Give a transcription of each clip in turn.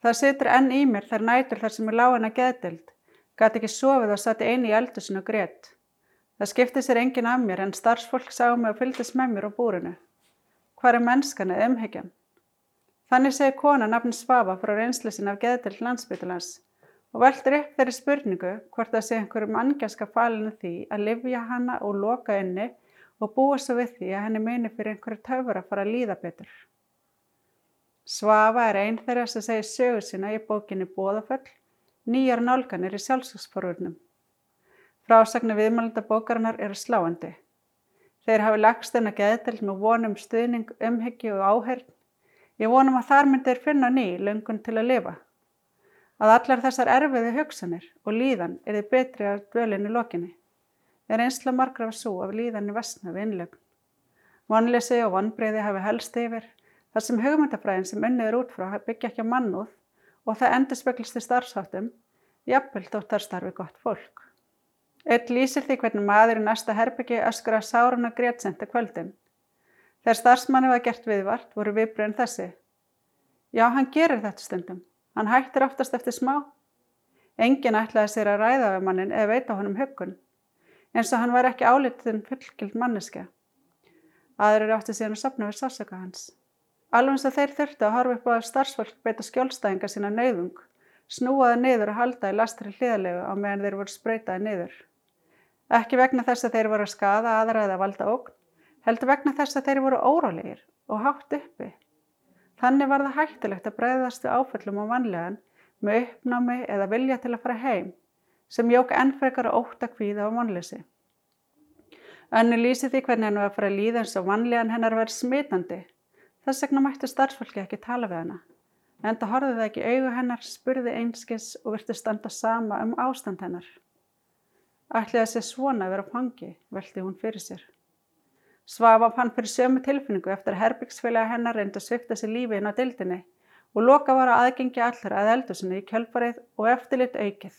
Það situr enn í mér þær nætur þar sem ég lág henn að geðdild. Gæti ekki sofið og satt eini í eldusinu og greitt. Það skipti sér engin af mér en starfsfólk sá mig og fylgdist með mér á búrinu. Hvað er mennskan eða umhyggjan? Þannig segir kona nafn Svafa frá reynslu sinna af geðdild landsbytulans og veldur upp þeirri spurningu hvort það sé einhverjum angjaska falinu því að livja hana og loka inni og búa svo við því að henni meini fyrir einhverju töfur að fara að líða betur. Svafa er einn þeirra sem segir sögur sína í bókinni Bóðaföll, nýjar nálganir í sjálfsöksforurnum. Frásagnu viðmælunda bókarinnar eru sláandi. Þeir hafi lagst að geðdelt með vonum stuðning, umhyggju og áherð. Ég vonum að þar myndir finna ný löngun til að lifa. Að allar þessar erfiði hugsanir og líðan er þið betri að dvölinni lokinni. Er einsla margra af svo af líðanni vestna við innlögn. Vonleysi og vonbreyði hafi helst yfir þar sem hugmyndafræðin sem unnið er út frá byggja ekki á mannúð og það endur speklist í starfsáttum, jafnvel þótt þar starfi gott fólk. Eitt lýsir því hvernig maður í næsta herbyggi öskur að sáruna grétsenda kvöldin. Þegar starfsmanni var gert viðvart voru viðbröðin þessi. Já, hann gerir þetta stundum. Hann hættir oftast eftir smá. Engin ætlaði sér að ræða við mannin eða veita honum höggun, eins og hann var ekki álitinn fullgild manneska. Aðrir átti síðan að sapna við sásöka hans. Alveg eins og þeir þurftu að horfa upp á að starfsfólk beita skjólstæðinga sína nöyðung, snúaði niður og halda í lastri hliðalegu á meðan þeir voru spröytaði niður. Ekki vegna þess að þeir voru að skada aðra eða valda ógn, heldur vegna þess að þeir voru órálegir og hátt uppi. Þannig var það hættilegt að breyðast við áföllum á vanlegan með uppnámi eða vilja til að fara heim sem jók ennfrekar að óta kvíða á vanleysi. Önnu lýsi því hvernig hennu var að fara að líða eins og vanlegan hennar verið smitandi. Þess vegna mættu starfsfólki ekki tala við hana. En það horfið það ekki augu hennar, spurði einskis og virti standa sama um ástand hennar. Ætli það sé svona að vera á fangi, veldi hún fyrir sér. Svafa fann fyrir sömu tilfinningu eftir að herbyggsfélagi hennar reyndi að svifta sér lífi inn á dildinni og loka var að aðgengi allra að eldusinni í kjölfarið og eftirlit aukið.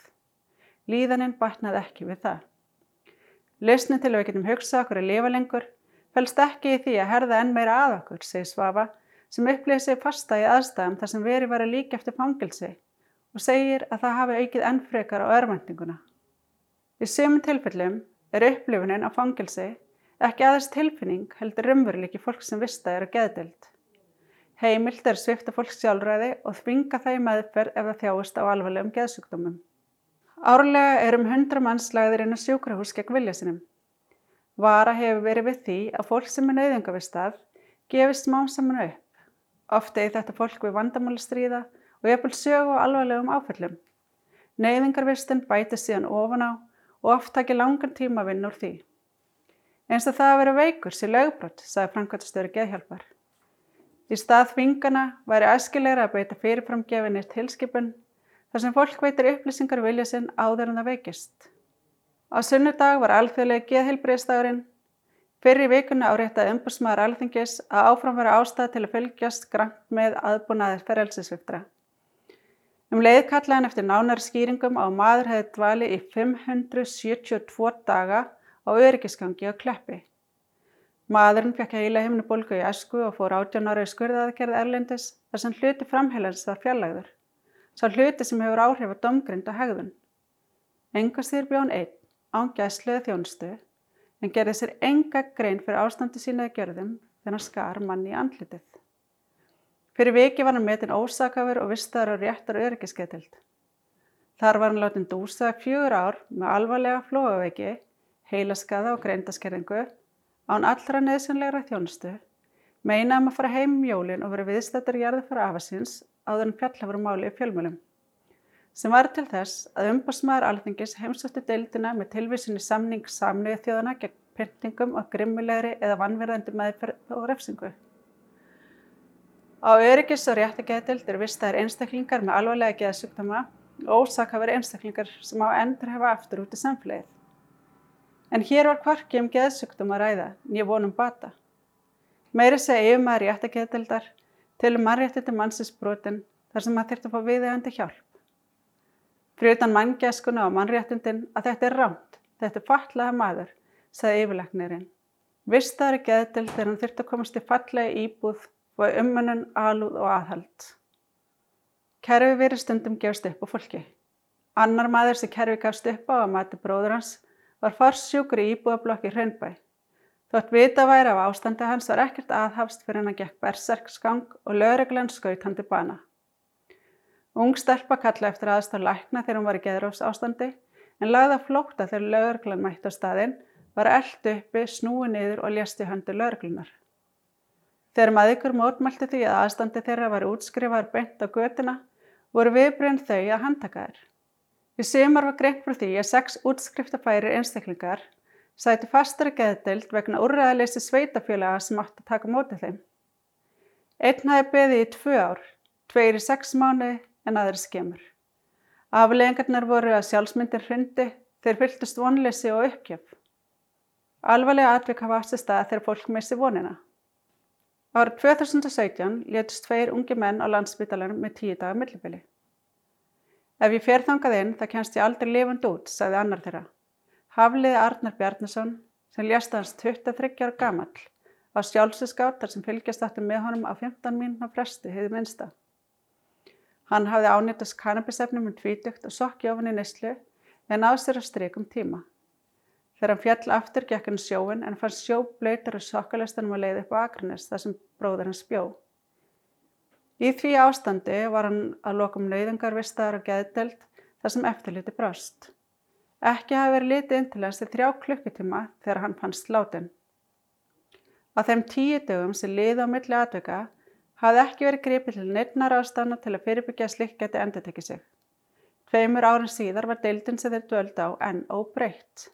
Líðaninn batnaði ekki við það. Lausnin til að við getum hugsað okkur að lifa lengur fælst ekki í því að herða enn meira að okkur, segi Svafa, sem upplýði sig fasta í aðstæðum þar sem veri var að líka eftir fangilsi og segir að það hafi aukið enn frekar á örvendinguna. Í sömum tilfellum er upplifunin á fangilsi Ekki aðeins tilfinning heldur raunveruleiki fólk sem vista er að geðdelt. Heimild er svifta fólk sjálfræði og þvinga það í meðferð ef það þjáist á alvarlegum geðsugdómum. Árlega er um 100 manns lagðir inn á sjúkrahús gegn vilja sinum. Vara hefur verið við því að fólk sem er neyðungavistað gefist smám saman upp. Ofta er þetta fólk við vandamáli stríða og jafnvel sögu á alvarlegum áföllum. Neyðingarvistun bæti síðan ofan á og oft takir langan tíma vinn úr því. Eins og það að vera veikur sé lögbrott, sagði framkvæmstöru geðhjálpar. Í stað þvingana væri æskilegra að beita fyrirframgefinni tilskipun þar sem fólk veitir upplýsingar vilja sinn áður en það veikist. Á sunnudag var alþjóðlega geðheilbreyðstagurinn. Fyrir vikuna áréttaði umbúrsmaður alþingis að áframvera ástæð til að fylgjast grann með aðbúnaðir ferelsisviftra. Um leið kallaðan eftir nánar skýringum á maður hefði dvali í 572 daga á öryggisgangi á kleppi. Maðurinn fekk heila himnubólgu í esku og fór 18 ára í skurðaðgerð erlendis þar sem hluti framheilans var fjarlægður. Sá hluti sem hefur áhrif að domgrind og hegðun. Engastýr bjón einn án gæsluði þjónustu en gerði sér enga grein fyrir ástandi sínaði gjörðum þegar hann skar manni í andlitið. Fyrir viki var hann metin ósakafur og vistaður á réttar öryggisgetild. Þar var hann látin dúsa fjögur ár með alvarlega flóaveiki heilaskaða og greindaskerðingu án allra neðsynlegra þjónustu, meina um að fara heim um jólin og vera viðstættur jarði fyrir afasins áður en fjallafur máli í fjölmjölum. Sem var til þess að umbásmaður alþingis heimsótti deildina með tilvísinni samning samniðu þjóðana gegn pyntingum og grimmilegri eða vannverðandi meðferð og refsingu. Á öryggis og réttigætild er vistaðir einstaklingar með alvarlega geðsugdama og ósakafur einstaklingar sem á endur hefa aftur út í samfélagið. En hér var kvarki um geðsugtum að ræða, nýja vonum bata. Meiri segi yfirmaður í ættakeðdeldar til um mannréttindi mannsins brotin þar sem maður þurfti að fá viðegandi hjálp. Fyrir utan manngeskuna og mannréttindin að þetta er ránt, þetta er fatlaða maður, sagði yfirleiknirinn. Vistaður í geðdeld þegar hann þurfti að komast í fallega íbúð og umönnun, alúð og aðhald. Kerfi verið stundum gefst upp á fólki. Annar maður sem kerfi gafst upp á að mati bróður hans var farsjúkur í íbúðablokki Hraunbæ. Þótt vita væri af ástandi hans var ekkert aðhafst fyrir hann að gekk berserksgang og lögreglan skaut hann til bana. Ung stelpa kalla eftir aðstáð lækna þegar hún var í geðrófs ástandi en lagða flókta þegar lögreglan mætti á staðinn, var eld uppi, snúi niður og ljasti höndu lögreglunar. Þegar maður mótmælti því að aðstandi þeirra var útskrifaður beint á götina voru viðbreynd þau að handtaka þær. Í sumar var greint frá því að sex útskriftafæri einstaklingar sæti fastari geðdelt vegna úrræðaleysi sveitafélaga sem átt að taka mótið þeim. Einn hafi beðið í tvö ár, tveir í sex mánu en aðri skemur. Afleggingarnar voru að sjálfsmyndir hrundi þeir fylgtust vonleysi og uppgjöf. Alvarlega atvik hafa aftur stað þegar fólk missi vonina. Árið 2017 létust tveir ungi menn á landsbytalanum með tíu daga millibili. Ef ég fer þangað inn það kennst ég aldrei lifand út, sagði annar þeirra. Hafliði Arnar Bjarnason sem lést hans 23 ára gamall á sjálfseskátar sem fylgjast aftur með honum á 15 mínuna fresti hefði minnsta. Hann hafði ánýttast kannabisefnum um tvítugt og ofan í neslu en á sér að strykum tíma. Þegar hann fjall aftur gekk hann sjóin en fann sjóblöytar og sokkalestanum að leiði upp á Akranes þar sem bróður hans bjó. Í því ástandi var hann að lokum nöyðingar vistaðar og geðdelt þar sem eftirliti brást. Ekki hafi verið litið inn til hans í þrjá klukkutíma þegar hann fannst látin. Á þeim tíu dögum sem liði á milli atvöka hafði ekki verið gripið til neittnar ástana til að fyrirbyggja að slikk geti endur tekið sig. Tveimur árin síðar var deildin sem þeir dölda á enn óbreytt.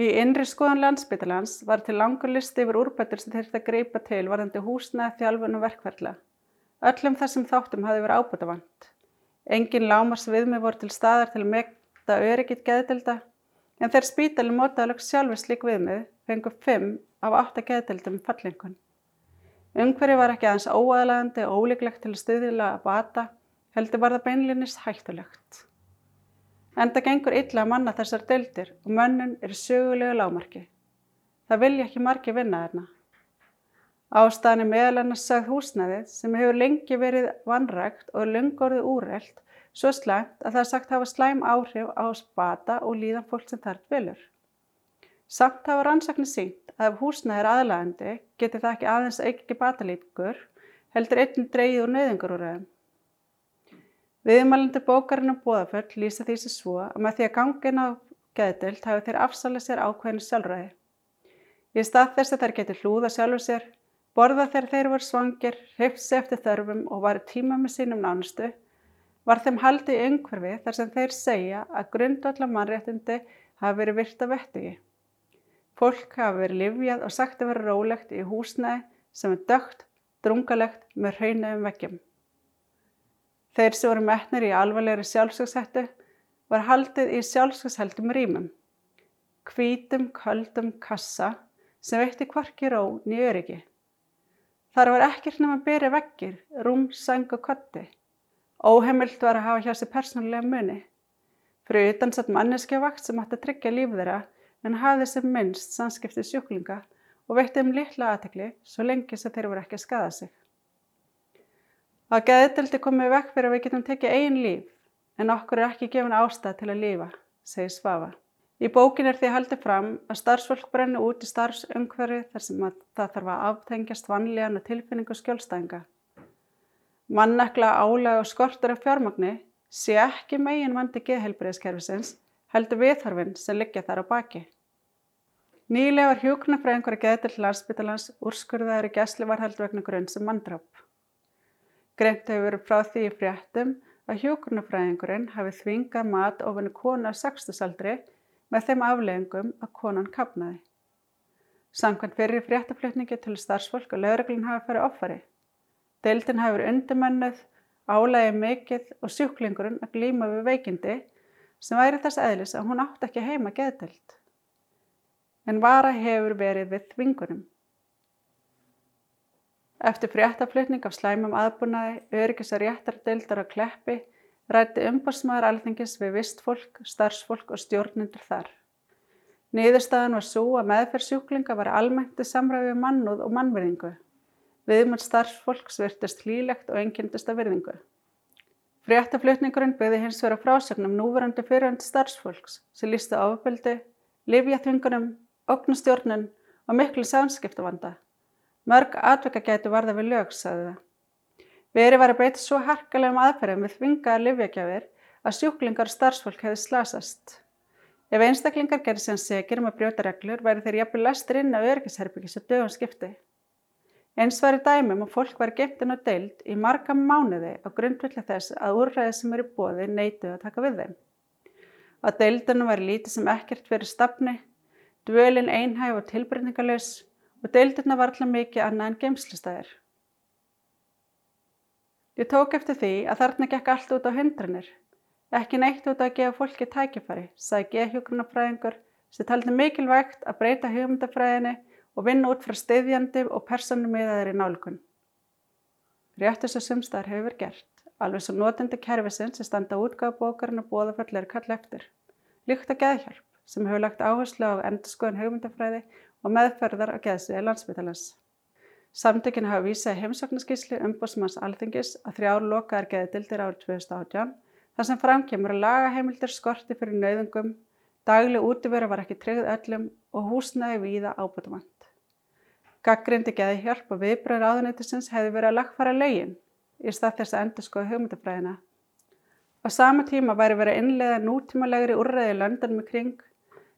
Í innri skoðan landsbytalans var til langur listi yfir úrbættur sem þurfti að greipa til varðandi húsnaði, þjálfun og verkverðla. Öllum þessum þáttum hafi verið ábúta vant. Engin lámars viðmið voru til staðar til að megta öryggitt geðdelda en þeir spítali mótaðalög sjálfur slík viðmið fengur fimm af átta geðdeldum fallingun. Umhverju var ekki aðeins óaðlægandi og ólíklegt til að stuðila að bata heldur var það beinlinnist hættulegt. Enda gengur illa að manna þessar deildir og mönnun er sögulegu lámarki. Það vilja ekki margi vinna þarna. Ástæðan er meðal annars sagð húsnæðið sem hefur lengi verið vanrægt og lungorðið úrreld svo slæmt að það er sagt hafa slæm áhrif á spata og líðan fólk sem þarf vilur. Samt hafa rannsakni sínt að ef húsnæðið er aðlægandi getur það ekki aðeins ekki batalíkur heldur einn dreyið úr nöðingarúræðum. Viðmælandi bókarinn og bóðaföll lýsa því sem svo að með því að gangin á geðdild hafi þeir afsalið sér ákveðinu sjálfræði. Í stað þess að þeir geti hlúða sjálfur sér, borða þegar þeir voru svangir, hrifsi eftir þörfum og varu tíma með sínum nánustu, var þeim haldið í umhverfi þar sem þeir segja að grundvallar mannréttindi hafi verið virt af vettugi. Fólk hafi verið livjað og sagt að vera rólegt í húsnæði sem er dögt, drungalegt með hraunum veggjum. Þeir sem voru metnir í alvarlegri sjálfsökshættu var haldið í sjálfsökshældum rýmum, hvítum, köldum kassa sem veitti kvarki ró nýju öryggi. Þar var ekkert nema byrja vekkir, rúm, sang og kotti. Óheimilt var að hafa hjá sig persónulega muni. Fyrir utan satt manneskjavakt sem átti að tryggja líf þeirra en hafði sem minnst samskiptið sjúklinga og veitti um litla aðtekli svo lengi sem þeir voru ekki að skada sig. Að geðdildi komið vekk fyrir að við getum tekið einn líf en okkur er ekki gefin ástæð til að lífa, segir Svafa. Í bókin er því haldið fram að starfsfólk brenni út í starfsumhverfi þar sem það þarf að aftengjast vanlíðan og tilfinningu skjólstæðinga. Mannekla, álega og skortur af fjármagni sé ekki megin vandi geðhelbriðskerfisins heldur viðharfinn sem liggja þar á baki. Nýlega var hjóknarfræðingur að geða til landsbytalans úrskurðaður í gæsli varhald vegna grunn sem manndráp. Greint hefur verið frá því í fréttum að hjókurnafræðingurinn hafi þvingað mat ofinu konu á sextusaldri með þeim afleggingum að konan kapnaði. Samkvæmt fyrir fréttaflutningi til starfsfólk og lögreglinn hafi farið offari. Deildin hafi verið undirmennuð, álægið mikill og sjúklingurinn að glýma við veikindi sem væri þess eðlis að hún átt ekki heima geðdelt. En vara hefur verið við þvingunum. Eftir fréttaflutning af slæmum aðbúnaði, öryggis að réttar deildar á kleppi, rætti umbásmaður alþingis við vistfólk, starfsfólk og stjórnundur þar. Niðurstaðan var svo að meðferð sjúklinga var almennti samræfið mannúð og mannverðingu. Viðmjöld starfsfólks virtist hlýlegt og engyndist af virðingu. Fréttaflutningurinn byggði hins vegar frásögnum núverandi fyrirhandi starfsfólks sem lísti áfbeldi, livjaþvingunum, oknustjórnun og miklu samskiptavanda. Mörg atveka gætu varða við lög, sagði það. Veri var að beita svo harkalegum aðferðum við þvingaðar livjagjafir að sjúklingar og starfsfólk hefði slasast. Ef einstaklingar gerir sem segir um að brjóta reglur væri þeir jafnvel lestir inn á örgisherbyggis og dögum skipti. Eins var í dæmum að fólk var gemtinn og deild í marga mánuði á grundvillig þess að úrræði sem eru bóði neituð að taka við þeim. Að deildunum var lítið sem ekkert verið stafni, dvölin einhæg og tilbreyningalus og deilduna var alltaf mikið annað en geimslistæðir. Ég tók eftir því að þarna gekk allt út á hundranir, ekki neitt út að gefa fólki tækifari, sagði geðhjókunarfræðingur sem taldi mikilvægt að breyta hugmyndafræðinni og vinna út frá stiðjandi og persónumiðaðri nálgun. Rétt þess að sumstaðar hefur verið gert, alveg svo notandi kerfisinn sem standa útgáða bókarinn og bóðaföll er kall eftir. Líkt að geðhjálp sem hefur lagt áherslu á endurskoðun hugmyndafræði og meðferðar á geðsviði landsbytalans. Samtökinn hafa vísað heimsóknarskíslu umbúsmanns alþingis að þrjár lokaðar geðdildir árið 2018 þar sem framkemur að lagaheimildir skorti fyrir nöðungum, dagleg útivera var ekki tryggð öllum og húsnaði víða ábútumann. Gaggrindi geðhjálp og viðbröður áðunættisins hefði verið að lagfara lögin í stað þess að endur skoða hugmyndafræðina. Á sama tíma væri verið að innlega nútímalegri úrræði löndanum í kring,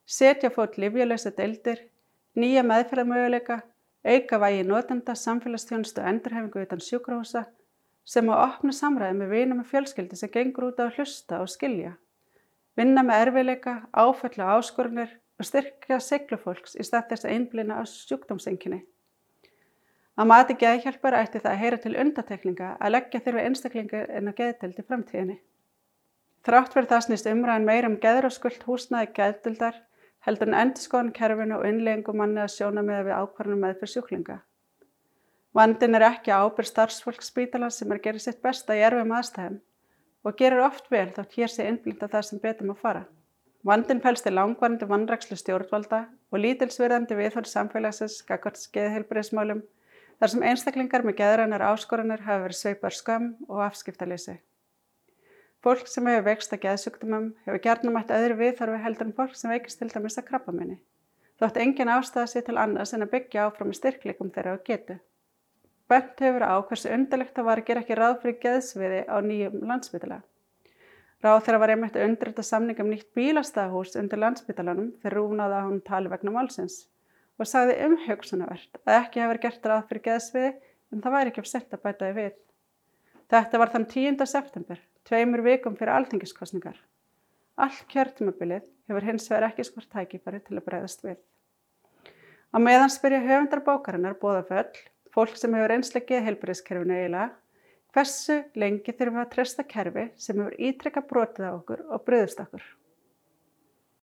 setja fót livjulegsa deildir, nýja meðferðamöguleika, auka vægi notenda, samfélagsþjónustu og endurhefingu utan sjúkrahúsa sem á opna samræði með vinum og fjölskyldi sem gengur út á að hlusta og skilja. Vinna með erfileika, áföll og áskorunir og styrkja seglufólks í stað þess að einblina á sjúkdómsenginni. Að mati geðhjálpar ætti það að heyra til undatekninga að leggja þurfi einstaklingar en að geðdeldi framtíðinni. Þrátt fyrir það snýst umræðin meir um geður og skullt húsnaði geðdeldar heldur en endur skoðan kerfinu og innleggingum manni að sjóna með við ákvarðanum með fyrir sjúklinga. Vandin er ekki ábyrg starfsfólk spítala sem er að gera sitt besta í erfum aðstæðum og gerir oft vel þátt hér sé innblinda það sem betum að fara. Vandin fælst í langvarandi vannrakslu stjórnvalda og lítilsverðandi viðhverð samfélagsins skakart skeðhelbriðsmálum þar sem einstaklingar með geðrannar áskoranir hafa verið sveipar skam og afskiptaleysi. Fólk sem hefur vext að geðsugtumum hefur gerðnum ætti öðru viðþarfi heldur en fólk sem veikist til dæmis að krabba minni. Þótt engin ástæða sér til annars en að byggja áfram með styrkleikum þeirra og getu. Bent hefur á hversu undarlegt það var að gera ekki ráð fyrir geðsviði á nýjum landsbytala. Ráð þeirra var einmitt að undrita samningum nýtt bílastæðahús undir landsbytalanum fyrir rúnaða að hún tali vegna málsins og sagði umhugsunavert að ekki hefur gert ráð fyrir geðsviði en það væri ekki af sett að bæta því við. Þetta var þann 10. september, tveimur vikum fyrir alþingiskostningar. All kjörtumabilið hefur hins vegar ekki skort tækifari til að breyðast við. Á meðan spyrja höfundar bókarinnar bóðaföll, fólk sem hefur einslegið heilbyrðiskerfinu eiginlega, hversu lengi þurfum við að treysta kerfi sem hefur ítrekka brotið á okkur og bröðust okkur.